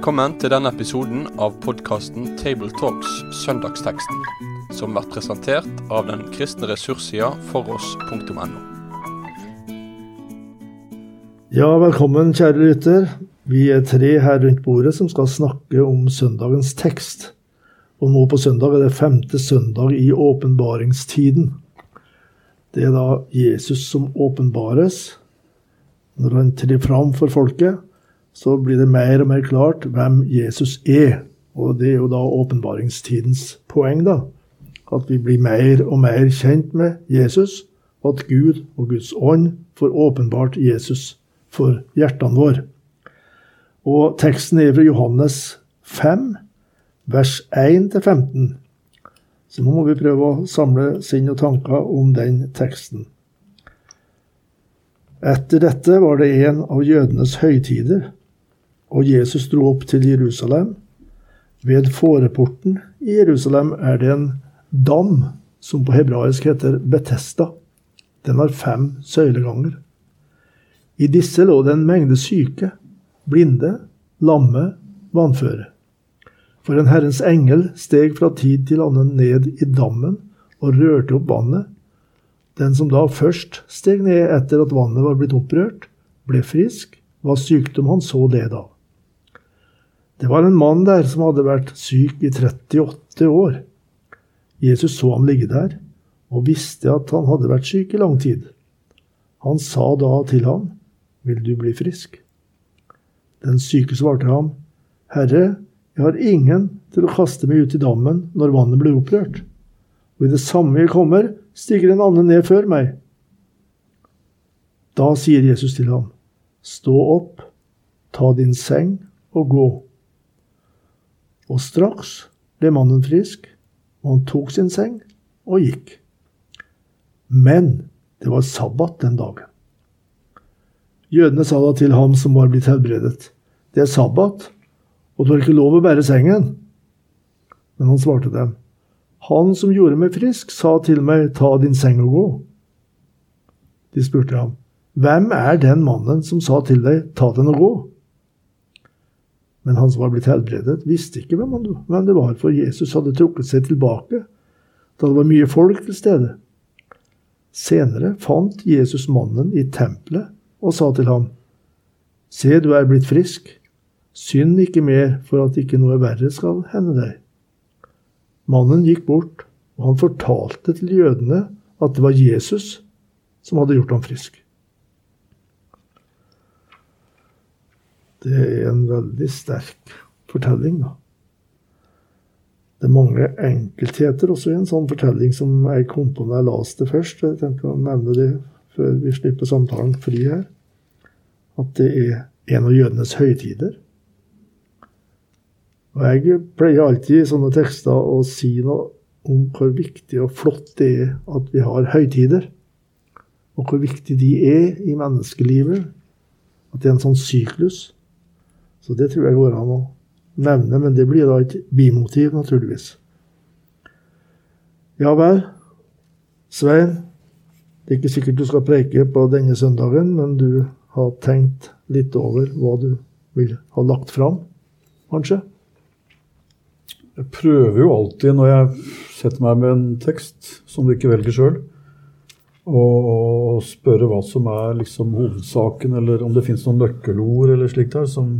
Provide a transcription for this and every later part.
Velkommen til denne episoden av podkasten Tabletalks Søndagsteksten, som blir presentert av den kristne ressurssida foross.no. Ja, velkommen, kjære lytter. Vi er tre her rundt bordet som skal snakke om søndagens tekst. Og nå på søndag er det femte søndag i åpenbaringstiden. Det er da Jesus som åpenbares. Når han trer fram for folket, så blir det mer og mer klart hvem Jesus er. Og det er jo da åpenbaringstidens poeng, da. At vi blir mer og mer kjent med Jesus, og at Gud og Guds ånd får åpenbart Jesus for hjertene våre. Og teksten er fra Johannes 5, vers 1-15. Så nå må vi prøve å samle sinn og tanker om den teksten. Etter dette var det en av jødenes høytider, og Jesus dro opp til Jerusalem. Ved fåreporten i Jerusalem er det en dam som på hebraisk heter Betesta. Den har fem søyleganger. I disse lå det en mengde syke, blinde, lamme, vannføre. For en Herrens engel steg fra tid til annen ned i dammen og rørte opp vannet. Den som da først steg ned etter at vannet var blitt opprørt, ble frisk, hva sykdom han så led av. Det var en mann der som hadde vært syk i 38 år. Jesus så ham ligge der, og visste at han hadde vært syk i lang tid. Han sa da til ham, Vil du bli frisk? Den syke svarte ham, Herre, jeg har ingen til å kaste meg ut i dammen når vannet blir opprørt. Og i det samme jeg kommer, stiger en annen ned før meg. Da sier Jesus til ham, Stå opp, ta din seng og gå. Og straks ble mannen frisk, og han tok sin seng og gikk. Men det var sabbat den dagen. Jødene sa da til ham som var blitt helbredet, det er sabbat, og du har ikke lov å bære sengen. Men han svarte dem, han som gjorde meg frisk, sa til meg, ta din seng og gå. De spurte ham, hvem er den mannen som sa til deg, ta den og gå? Men han som var blitt helbredet, visste ikke hvem, han, hvem det var, for Jesus hadde trukket seg tilbake da det var mye folk til stede. Senere fant Jesus mannen i tempelet og sa til ham, Se, du er blitt frisk. Synd ikke mer for at ikke noe verre skal hende deg. Mannen gikk bort, og han fortalte til jødene at det var Jesus som hadde gjort ham frisk. Det er en veldig sterk fortelling, da. Det er mange enkeltheter også i en sånn fortelling som jeg kom på når jeg leste det først. Jeg tenkte å nevne det før vi slipper samtalen fri her. At det er en av jødenes høytider. Og jeg pleier alltid i sånne tekster å si noe om hvor viktig og flott det er at vi har høytider. Og hvor viktig de er i menneskelivet. At det er en sånn syklus. Så det tror jeg går an å nevne, men det blir da et bimotiv, naturligvis. Ja vel, Svein. Det er ikke sikkert du skal preike på denne søndagen, men du har tenkt litt over hva du vil ha lagt fram, kanskje? Jeg prøver jo alltid, når jeg setter meg med en tekst som du ikke velger sjøl, å spørre hva som er liksom hovedsaken, eller om det fins noen nøkkelord eller slikt her som,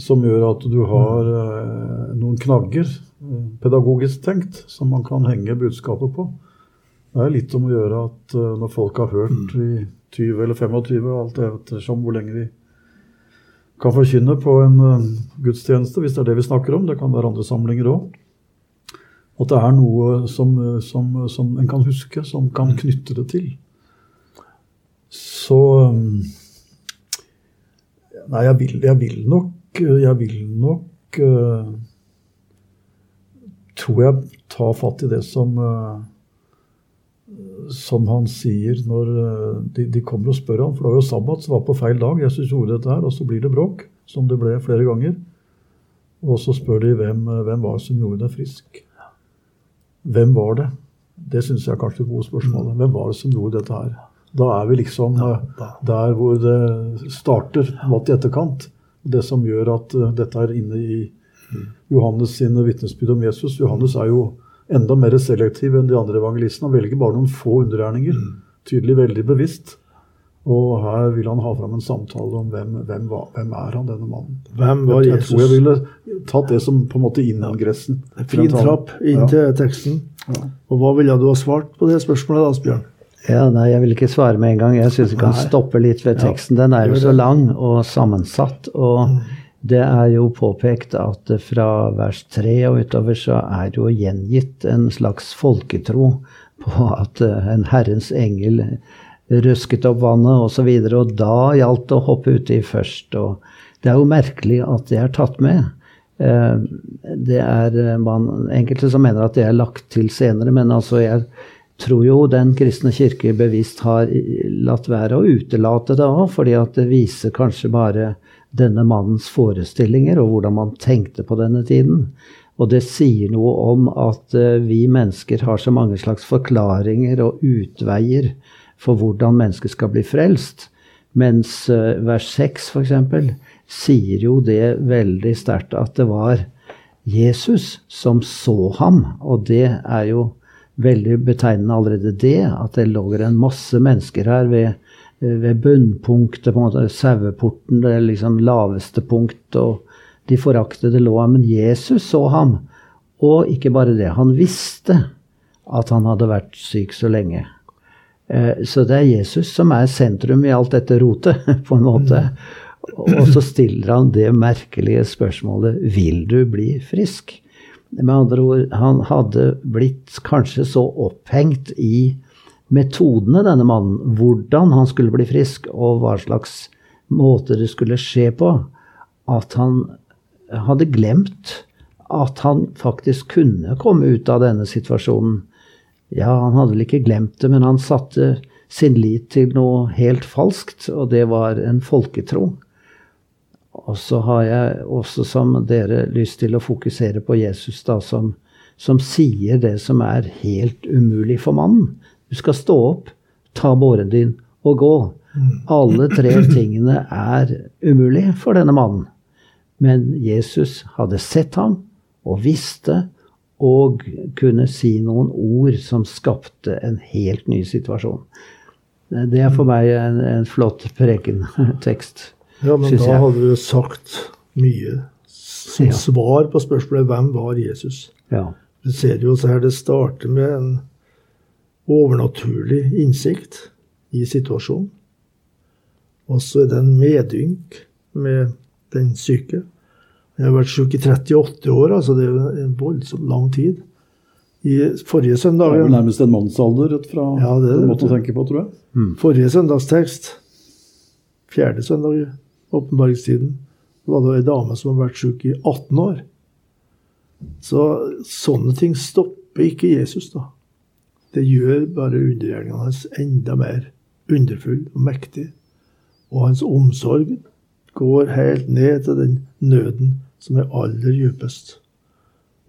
som gjør at du har eh, noen knagger, eh, pedagogisk tenkt, som man kan henge budskapet på. Det er litt om å gjøre at eh, når folk har hørt i 20 eller 25, alt ettersom hvor lenge vi kan forkynne på en gudstjeneste, hvis det er det vi snakker om, det kan være andre samlinger òg, at det er noe som, som, som, en kan huske, som kan knytte det til. Så Nei, jeg vil, jeg vil nok Jeg vil nok uh, Tror jeg tar fatt i det som uh, som han sier når de, de, kommer og spør ham, for det var jo sabbat som var på feil dag. Jesus gjorde dette her, og så blir det bråk, som det ble flere ganger. Og så spør de hvem, hvem var det som gjorde deg frisk. Hvem var det? Det syns jeg er kanskje er gode spørsmål. Hvem var det som gjorde dette her? Da er vi liksom der hvor det starter, mått i etterkant. Det som gjør at uh, dette er inne i Johannes sine vitnesbyrd om Jesus. Johannes er jo enda mer selektiv enn de andre evangelistene. Han velger bare noen få undergjerninger. Tydelig veldig bevisst. Og her vil han ha fram en samtale om hvem, hvem, var, hvem er han, denne mannen. Hvem var Jeg, jeg tror jeg ville tatt det som på en måte inngressen. Fin trapp inn Ja. til teksten. Ja. Og hva ville du ha svart på det spørsmålet, Asbjørn? Ja, nei, Jeg vil ikke svare med en gang. Jeg syns vi kan stoppe litt ved teksten. Den er jo så lang og sammensatt. Og det er jo påpekt at fra vers 3 og utover så er det jo gjengitt en slags folketro på at eh, en Herrens engel røsket opp vannet osv. Og, så og da gjaldt det å hoppe uti først. Og det er jo merkelig at det er tatt med. Eh, Det er eh, man, enkelte som mener at det er lagt til senere, men altså jeg tror jo Den kristne kirke bevisst har latt være å utelate det òg, fordi at det viser kanskje bare denne mannens forestillinger og hvordan man tenkte på denne tiden. Og det sier noe om at eh, vi mennesker har så mange slags forklaringer og utveier for hvordan mennesket skal bli frelst. Mens eh, vers 6 f.eks. sier jo det veldig sterkt at det var Jesus som så ham. Og det er jo veldig betegnende allerede det, at det lå en masse mennesker her ved, eh, ved bunnpunktet, på en måte, saueporten, det liksom laveste punkt, og de foraktede lå her. Men Jesus så ham. Og ikke bare det, han visste at han hadde vært syk så lenge. Eh, Så det er Jesus som er sentrum i alt dette rotet, på en måte. Og så stiller han det merkelige spørsmålet Vil du bli frisk? Med andre ord, han hadde blitt kanskje så opphengt i metodene, denne mannen, hvordan han skulle bli frisk, og hva slags måte det skulle skje på, at han hadde glemt at han faktisk kunne komme ut av denne situasjonen. Ja, han hadde vel ikke glemt det, men han satte sin lit til noe helt falskt, og det var en folketro. Og så har jeg også, som dere, lyst til å fokusere på Jesus, da, som, som sier det som er helt umulig for mannen. Du skal stå opp, ta båren din og gå. Alle tre tingene er umulig for denne mannen. Men Jesus hadde sett ham og visste og kunne si noen ord som skapte en helt ny situasjon. Det er for meg en, en flott prekentekst. Ja, men da jeg. hadde du sagt mye som Ja. svar på spørsmålet hvem var Jesus. Ja. Du ser jo så her det starter med en overnaturlig innsikt i situasjonen. Og så er det en medynk med den syke. Jeg har vært syk i 38 år, altså det er en voldsomt lang tid. I forrige søndag Det er vel nærmest en mannsalder rett fra Ja, det det, måten å tenke på, tror jeg. Forrige søndagstekst, fjerde søndag åpenbaringstiden, var det ei dame som har vært syk i 18 år. Så sånne ting stopper ikke Jesus, da. Det gjør bare undergjerningene hans enda mer underfull og mektig. Og hans omsorg går helt ned til den nøden som er aller djupest.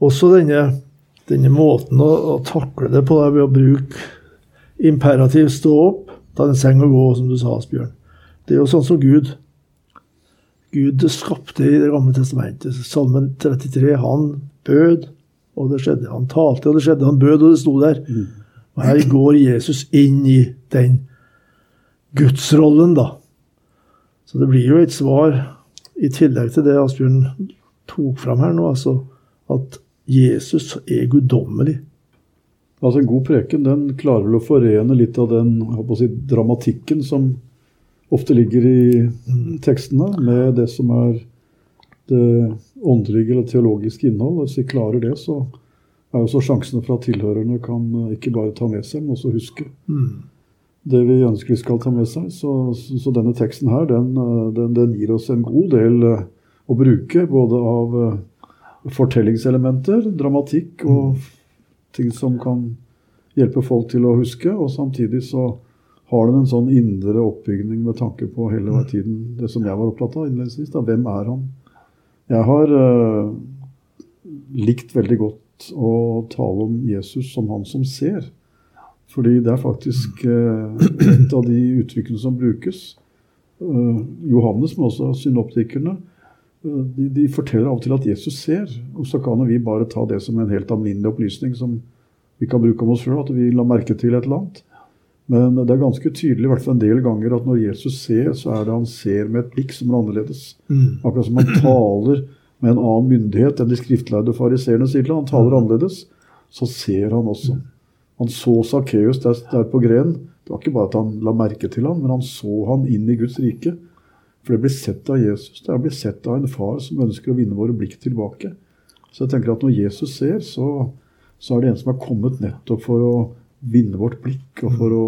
Også denne, denne måten å, å takle det på, ved å bruke imperativ stå opp, ta en seng og gå, som du sa, Asbjørn. Det er jo sånn som Gud. Gud skapte i Det gamle testamentet. Salmen 33, han bød, og det skjedde. Han talte, og det skjedde. Han bød, og det sto der. Og her går Jesus inn i den gudsrollen, da. Så det blir jo et svar, i tillegg til det Asbjørn tok fram her nå, altså at Jesus er guddommelig. Altså En god preken den klarer vel å forene litt av den si, dramatikken som ofte ligger i tekstene, med det som er det åndelige eller teologiske innhold. Hvis vi klarer det, så er også sjansene for at tilhørerne kan eh, ikke bare ta med seg, men også huske det vi ønsker de skal ta med seg. Så, så, denne teksten her, den, eh, den, den gir oss en god del eh, å bruke, både av fortellingselementer, dramatikk og ting som kan hjelpe folk til å huske. Og samtidig så har den en sånn indre oppbygning med tanke på hele tiden det som jeg var opptatt av innledningsvis. da, Hvem er han? Jeg har eh, likt veldig godt å tale om Jesus som han som ser. Fordi det er faktisk eh, et av de uttrykkene som brukes. Eh, Johannes, men også synoptikerne, de, de, forteller av og til at Jesus ser, og så kan vi bare ta det som en helt alminnelig opplysning som vi kan bruke om oss sjøl, at vi la merke til et eller annet. Men det er ganske tydelig i hvert fall en del ganger at når Jesus ser, så er det han ser med et blikk som er annerledes. Mm. Akkurat som han taler med en annen myndighet enn de skriftlærde fariseerne sier til Han taler annerledes. Så ser han også. Han så Sakkeus der, der, på grenen. Det var ikke bare at han la merke til ham, men han så han inn i Guds rike. For det blir sett av Jesus. Det blir sett av en far som ønsker å vinne våre blikk tilbake. Så jeg tenker at når Jesus ser, så, så er det en som er kommet nettopp for å vinne vårt blikk og for å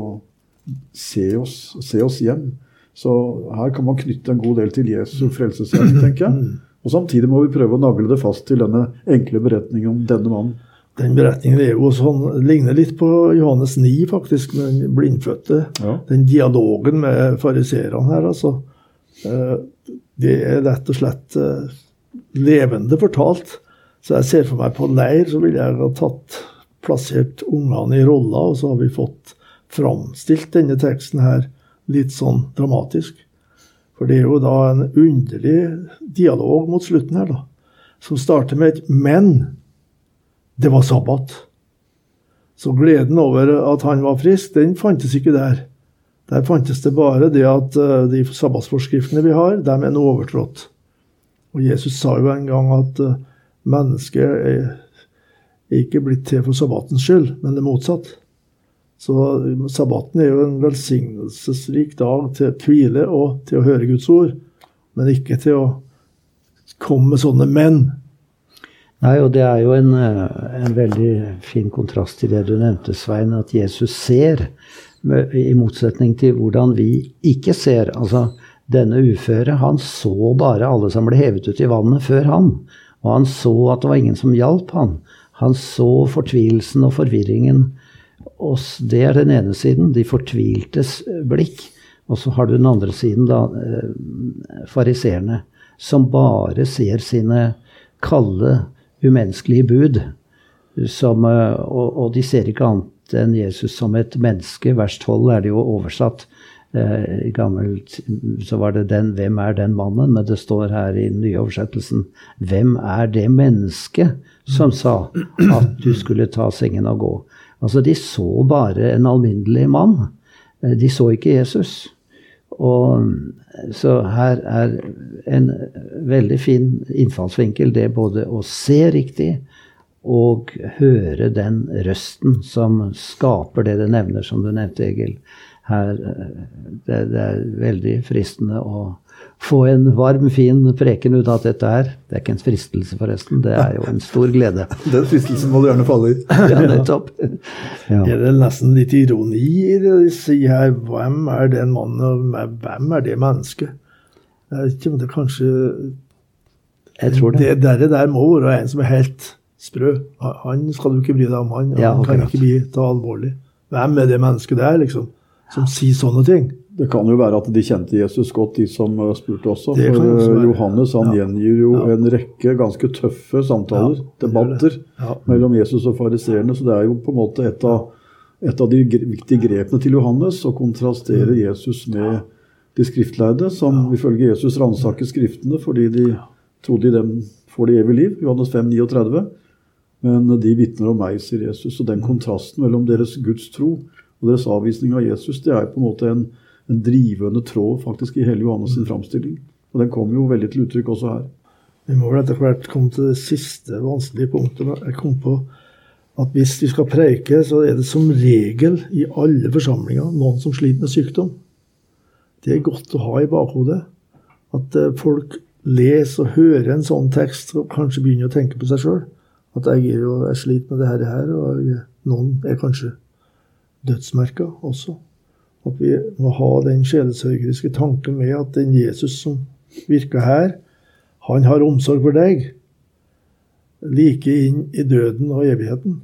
se oss, se oss hjem. Så her kan man knytte en god del til Jesu frelsesgjerning, tenker jeg. Og samtidig må vi prøve å nagle det fast til denne enkle beretningen om denne mannen. Den beretningen er jo sånn, ligner litt på Johannes 9, faktisk, med den blindfødte. Ja. Den dialogen med fariseerne her, altså. Eh, det er rett og slett eh, levende fortalt. Så jeg ser for meg på leir, så ville jeg ha tatt plassert ungene i roller, og så har vi fått framstilt denne teksten her litt sånn dramatisk. For det er jo da en underlig dialog mot slutten her, da. Som starter med et 'men'. Det var sabbat. Så gleden over at han var frisk, den fantes ikke der. Der fantes det bare det at eh, de sabbatsforskriftene vi har, dem er nå overtrådt. Og Jesus sa jo en gang at eh, mennesket ikke blitt til for sabbatens skyld, men det motsatt. Så sabbaten er jo en velsignelsesrik dag til å hvile og til å høre Guds ord, men ikke til å komme med sånne menn. Nei, og det er jo en, eh, en veldig fin kontrast til det du nevnte, Svein, at Jesus ser, i motsetning til hvordan vi ikke ser. Altså, denne uføre, han så bare alle som ble hevet ut i vannet før han. Og han så at det var ingen som hjalp han. Han så fortvilelsen og forvirringen. Og det er den ene siden, de fortviltes blikk. Og så har du den andre siden, da, eh, fariseerne, som bare ser sine kalde, umenneskelige bud. Som, eh, og, og, de ser ikke annet enn Jesus som et menneske. Vers 12 er det jo oversatt. Eh, gammelt så var det den 'Hvem er den mannen?' Men det står her i den nye oversettelsen 'Hvem er det mennesket som sa at du skulle ta sengen og gå. Altså, de så bare en alminnelig mann. Eh, de så ikke Jesus. Og, så her er en veldig fin innfallsvinkel, det både å se riktig og høre den røsten som skaper det det nevner, som du nevnte, Egil. Her, eh, det, det er veldig fristende å få en varm, fin preken ut av dette her. Det er ikke en fristelse, forresten. Det er jo en stor glede. Den fristelsen må du gjerne falle i. ja, nettopp. Ja. Er det nesten litt ironi i det de sier her? Hvem er den mannen, og hvem er det mennesket? Jeg vet ikke om det kanskje Jeg tror det. Det der, der må være en som er helt sprø. Han skal du ikke bry deg om, han. Han ja, kan ikke bli ta alvorlig. Hvem er det mennesket der, liksom? Som sier sånne ting? Det kan jo være at de kjente Jesus godt, de som eh, spurte også. For også Johannes han ja. gjengir jo ja. en rekke ganske tøffe samtaler, ja, debatter, mellom Jesus og fariseerne. Så det er jo på en måte et av, et av de viktige grepene til Johannes å kontrastere mm. Jesus med de skriftlærde, som ifølge Jesus ransaker Skriftene fordi de trodde i dem får de evig liv. Johannes 5, 39. Men de vitner om meg, sier Jesus. Og den mm. kontrasten mellom deres gudstro og deres avvisning av Jesus, det er på en måte en en drivende tråd faktisk i hele Johannes sin framstilling. Og den kommer jo veldig til uttrykk også her. Vi må vel etter hvert komme til det siste vanskelige punktet. Jeg kom på at hvis vi skal preike, så er det som regel i alle forsamlinger noen som sliter med sykdom. Det er godt å ha i bakhodet. At eh, folk leser og hører en sånn tekst og kanskje begynner å tenke på seg sjøl. At jeg, jo, jeg sliter med det her, og noen er kanskje dødsmerka også. At vi må ha den sjelesørgeriske tanken med at den Jesus som virker her, han har omsorg for deg. Like inn i døden og evigheten.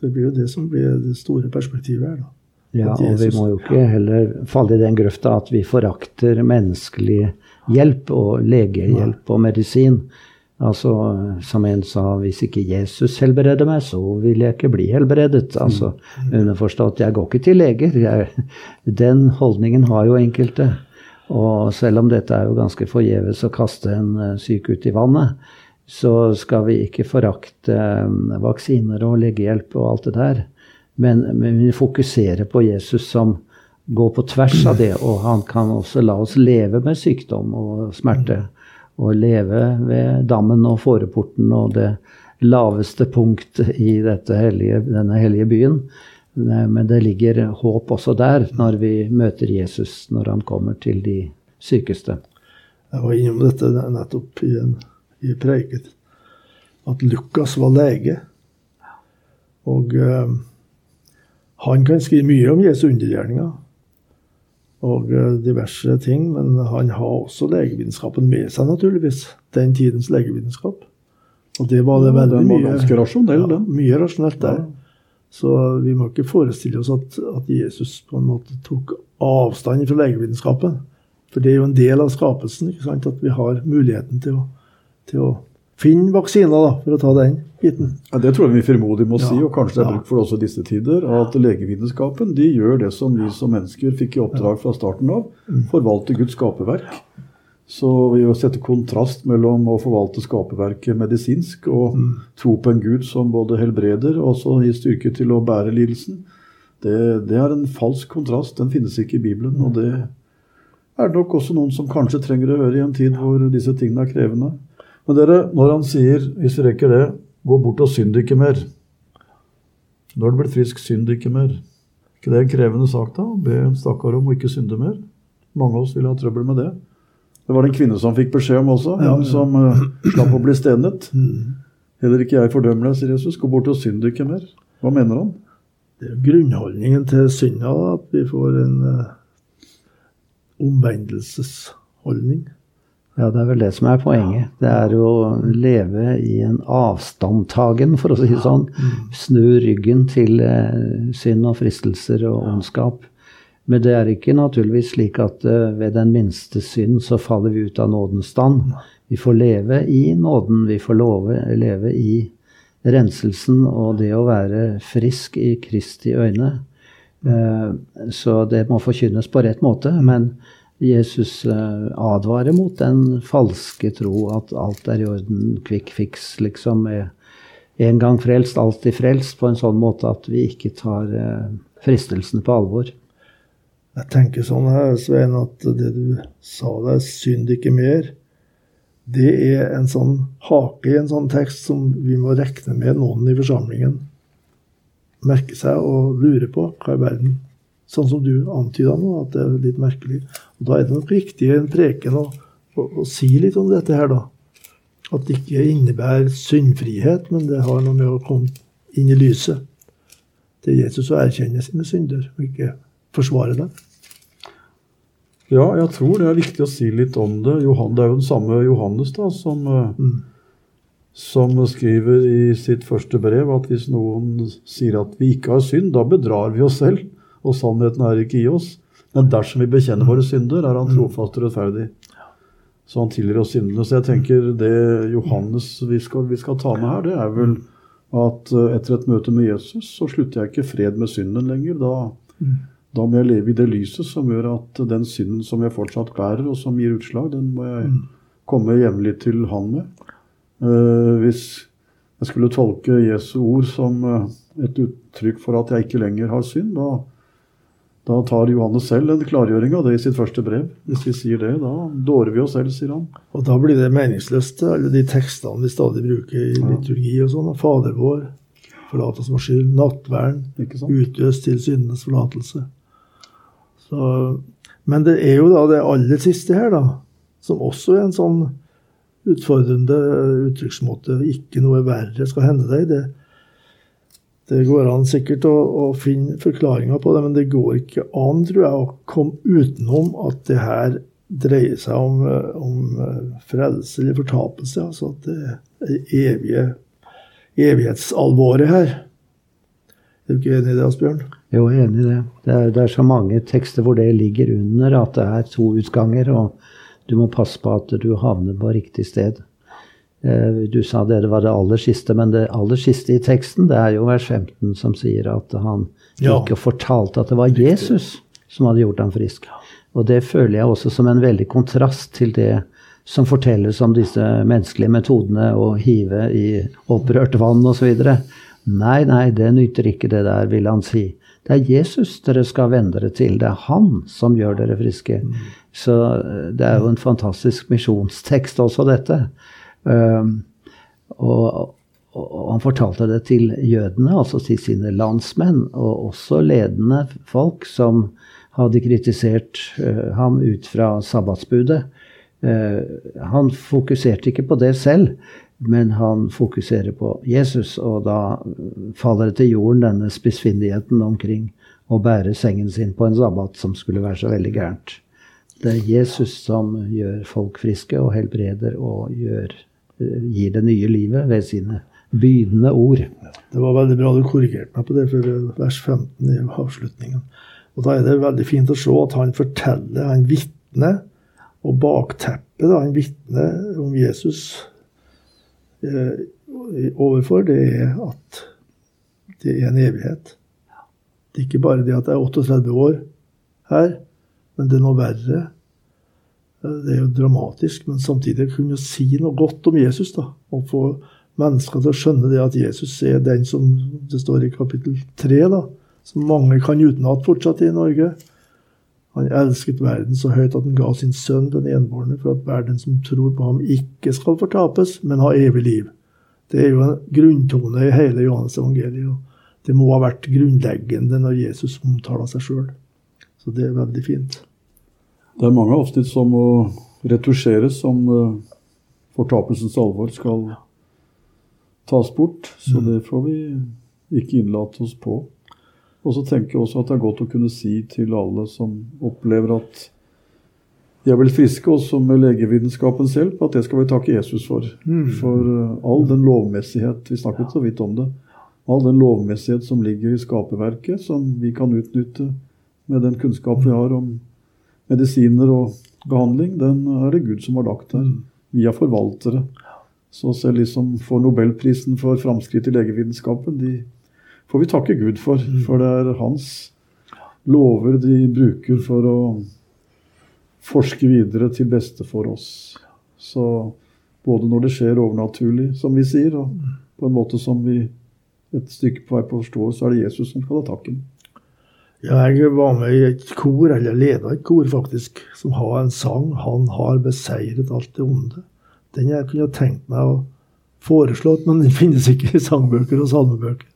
Det blir jo det som blir det store perspektivet her. da. Ja, og vi må jo ikke heller falle i den grøfta at vi forakter menneskelig hjelp og legehjelp og medisin. Altså, som en sa, hvis ikke Jesus helbreder meg, så vil jeg ikke bli helbredet. Altså, mm. Underforstått, jeg går ikke til leger. Jeg, den holdningen har jo enkelte. Og selv om dette er jo ganske forgjeves å kaste en eh, syk ut i vannet, så skal vi ikke forakte eh, vaksiner og legehjelp og alt det der. Men, men vi fokuserer på Jesus som går på tvers av det, og han kan også la oss leve med sykdom og smerte. Og leve ved dammen og fåreporten og det laveste punkt i hellige, denne hellige byen. Men det ligger håp også der, når vi møter Jesus når han kommer til de sykeste. Jeg var innom dette nettopp i, en, i preiket. At Lukas var lege. Og uh, han kan skrive mye om Jesu undergjerninger og uh, diverse ting, men han har også legevitenskapen med seg, naturligvis. Den tidens legevitenskap. Og det var det veldig den var mye, ganske rasjonell, ja, mye rasjonelt der. Så vi må ikke forestille oss at, at, Jesus på en måte tok avstand fra legevitenskapen. For det er jo en del av skapelsen ikke sant? at vi har muligheten til å, til å finne vaksiner, da, for å ta den biten. Ja, det tror jeg vi frimodig må si, og kanskje det er bruk for det også i disse tider. At legevitenskapen de gjør det som vi som mennesker fikk i oppdrag fra starten av. Mm. Forvalte Guds skaperverk. Så vi å sette kontrast mellom å forvalte skaperverket medisinsk og Mm. tro på en Gud som både helbreder og også gir styrke til å bære lidelsen, det, det er en falsk kontrast. Den finnes ikke i Bibelen. Og det er det nok også noen som kanskje trenger å høre i en tid hvor disse tingene er krevende. Men dere, når han sier, hvis vi rekker det, gå bort og synd ikke mer. Nå er du blitt frisk, synd ikke mer. ikke det en krevende sak, da? Be en stakkar om å ikke synde mer? Mange av oss vil ha trøbbel med det. Det var det en kvinne som fikk beskjed om også, Ja, ja. som uh, slapp å bli stenet. Mm. Heller ikke jeg fordømmer deg, sier Jesus. Gå bort og synd ikke mer. Hva mener han? Det er grunnholdningen til synda, at vi får en uh, omvendelsesholdning. Ja, det er vel det som er poenget. Det er å leve i en avstandtagen, for å si det sånn. Snu ryggen til eh, synd og fristelser og ondskap. Men det er ikke naturligvis slik at eh, ved den minste synd så faller vi ut av nådens stand. Vi får leve i nåden. Vi får love, leve i renselsen og det å være frisk i Kristi øyne. Eh, Så det må forkynnes på rett måte. Men Jesus eh, advarer mot den falske tro at alt er i orden, quick fix, liksom. En gang frelst, alltid frelst, på en sånn måte at vi ikke tar eh, fristelsene på alvor. Jeg tenker sånn her, Svein, at det du sa der, synd ikke mer, det er en sånn hake i en sånn tekst som vi må regne med noen i forsamlingen merker seg og lurer på hva i verden. Sånn som du antyda nå, at det er litt merkelig. Og Da er det nok viktig i en preken å, å, å si litt om dette her, da. At det ikke innebærer syndfrihet, men det har noe med å komme inn i lyset til Jesus og erkjenne sine synder, og ikke forsvare dem. Ja, jeg tror det er viktig å si litt om det. Johan, det er jo den samme Johannes da, som, eh, Mm. som skriver i sitt første brev at hvis noen sier at vi ikke har synd, da bedrar vi oss selv, og sannheten er ikke i oss. Men dersom vi bekjenner våre synder, er han trofast og rettferdig. Så han tilgir oss syndene. Så jeg tenker det Johannes vi skal, vi skal ta med her, det er vel at eh, etter et møte med Jesus, så slutter jeg ikke fred med synden lenger. Da, da må jeg leve i det lyset som gjør at den synden som jeg fortsatt bærer, og som gir utslag, den må jeg komme jevnlig til Han med. Uh, hvis jeg skulle tolke Jesu ord som eh, et uttrykk for at jeg ikke lenger har synd, da, da tar Johannes selv en klargjøring av det i sitt første brev. Hvis vi sier det, da dårer vi oss selv, sier han. Og da blir det meningsløst, alle de tekstene vi stadig bruker i liturgi og sånn. Fader vår, forlat oss vår skyld. Nattverden, utløs til syndenes forlatelse. Så, men det er jo da det aller siste her, da, som også er en sånn utfordrende uttrykksmåte. Ikke noe verre skal hende deg. Det, det går an sikkert å, å finne forklaringer på det, men det går ikke an, tror jeg, å komme utenom at det her dreier seg om, eh, om eh, frelse eller fortapelse. Altså at det er evige, evighetsalvoret her. Er du ikke enig i det, Asbjørn? Jo, jeg er enig i det. Det er, det er så mange tekster hvor det ligger under at det er to utganger, og du må passe på at du havner på riktig sted. Eh, Du sa det, det var det aller siste, men det aller siste i teksten, det er jo vers 15 som sier at han gikk og fortalte at det var Jesus som hadde gjort ham frisk. Og det føler jeg også som en veldig kontrast til det som fortelles om disse menneskelige metodene å hive i opprørt vann osv. Nei, nei, det nytter ikke det der, vil han si. Det er Jesus dere skal vende dere til. Det er han som gjør dere friske. Mm. Så eh, det er jo en fantastisk misjonstekst også, dette. Um, og, og, han fortalte det til jødene, altså til sine landsmenn, og også ledende folk som hadde kritisert uh, ham ut fra sabbatsbudet. Uh, han fokuserte ikke på det selv, men han fokuserer på Jesus, og da faller det til jorden, denne spissfindigheten omkring å bære sengen sin på en sabbat som skulle være så veldig gærent. Det er Jesus som gjør folk friske og helbreder og gjør, gir det nye livet ved sine bydende ord. Det var veldig bra du korrigerte meg på det, for vers 15 i avslutningen. Og Da er det veldig fint å se at han forteller, han vitner, og bakteppet han vitner om Jesus eh, overfor, det er at det er en evighet. Det er ikke bare det at jeg er 38 år her, men det er noe verre. Det er jo dramatisk, men samtidig kunne si noe godt om Jesus. da, Og få mennesker til å skjønne det at Jesus er den som det står i kapittel 3, da, som mange kan utenat fortsatt i Norge. Han elsket verden så høyt at han ga sin sønn den enbårne, for at verden som tror på ham, ikke skal fortapes, men ha evig liv. Det er jo en grunntone i hele Johannes evangeliet. og Det må ha vært grunnleggende når Jesus omtaler seg sjøl. Så det er veldig fint. Det er mange avsnitt som må retusjeres om uh, fortapelsens alvor skal tas bort. Så mm. det får vi ikke innlate oss på. Og så tenker jeg også at det er godt å kunne si til alle som opplever at de er vel friske, også med legevitenskapens hjelp, at det skal vi takke Jesus for. Mm. For uh, all den lovmessighet Vi snakket så vidt om det. All den lovmessighet som ligger i skaperverket, som vi kan utnytte med den kunnskap vi har om medisiner og behandling, den er det Gud som har lagt der. Mm. Vi er forvaltere. Så selv de som får nobelprisen for framskritt i legevitenskapen, de får vi takke Gud for. Mm. For det er hans lover de bruker for å forske videre til beste for oss. Så både når det skjer overnaturlig, som vi sier, og på en måte som vi et stykke på vei forstår, så er det Jesus som skal ha takken. Ja, jeg var med i et kor, eller leda et kor, faktisk, som har en sang 'Han har beseiret alt det onde'. Den jeg kunne tenkt meg å foreslå, men den finnes ikke i sangbøker og salmebøker.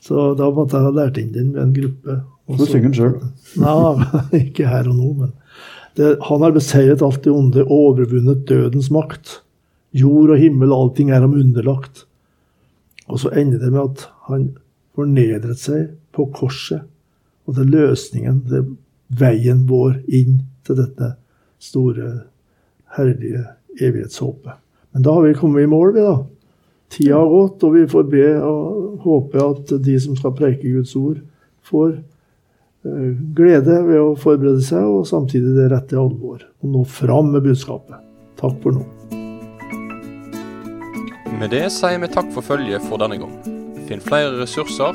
Så da måtte jeg ha lært inn den med en gruppe. du synger den sjøl? Nei, ikke her og nå. men det, Han har beseiret alt det onde, overvunnet dødens makt. Jord og himmel, allting er ham underlagt. Og så ender det med at han fornedret seg på korset. Og det er løsningen, det er veien vår inn til dette store, herlige evighetshåpet. Men da har vi kommet i mål, vi, da. Tida har gått, og vi får be og håpe at de som skal preike Guds ord, får eh, glede ved å forberede seg, og samtidig det rette alvor. Og nå fram med budskapet. Takk for nå. Med det sier vi takk for følget for denne gang. Finn flere ressurser,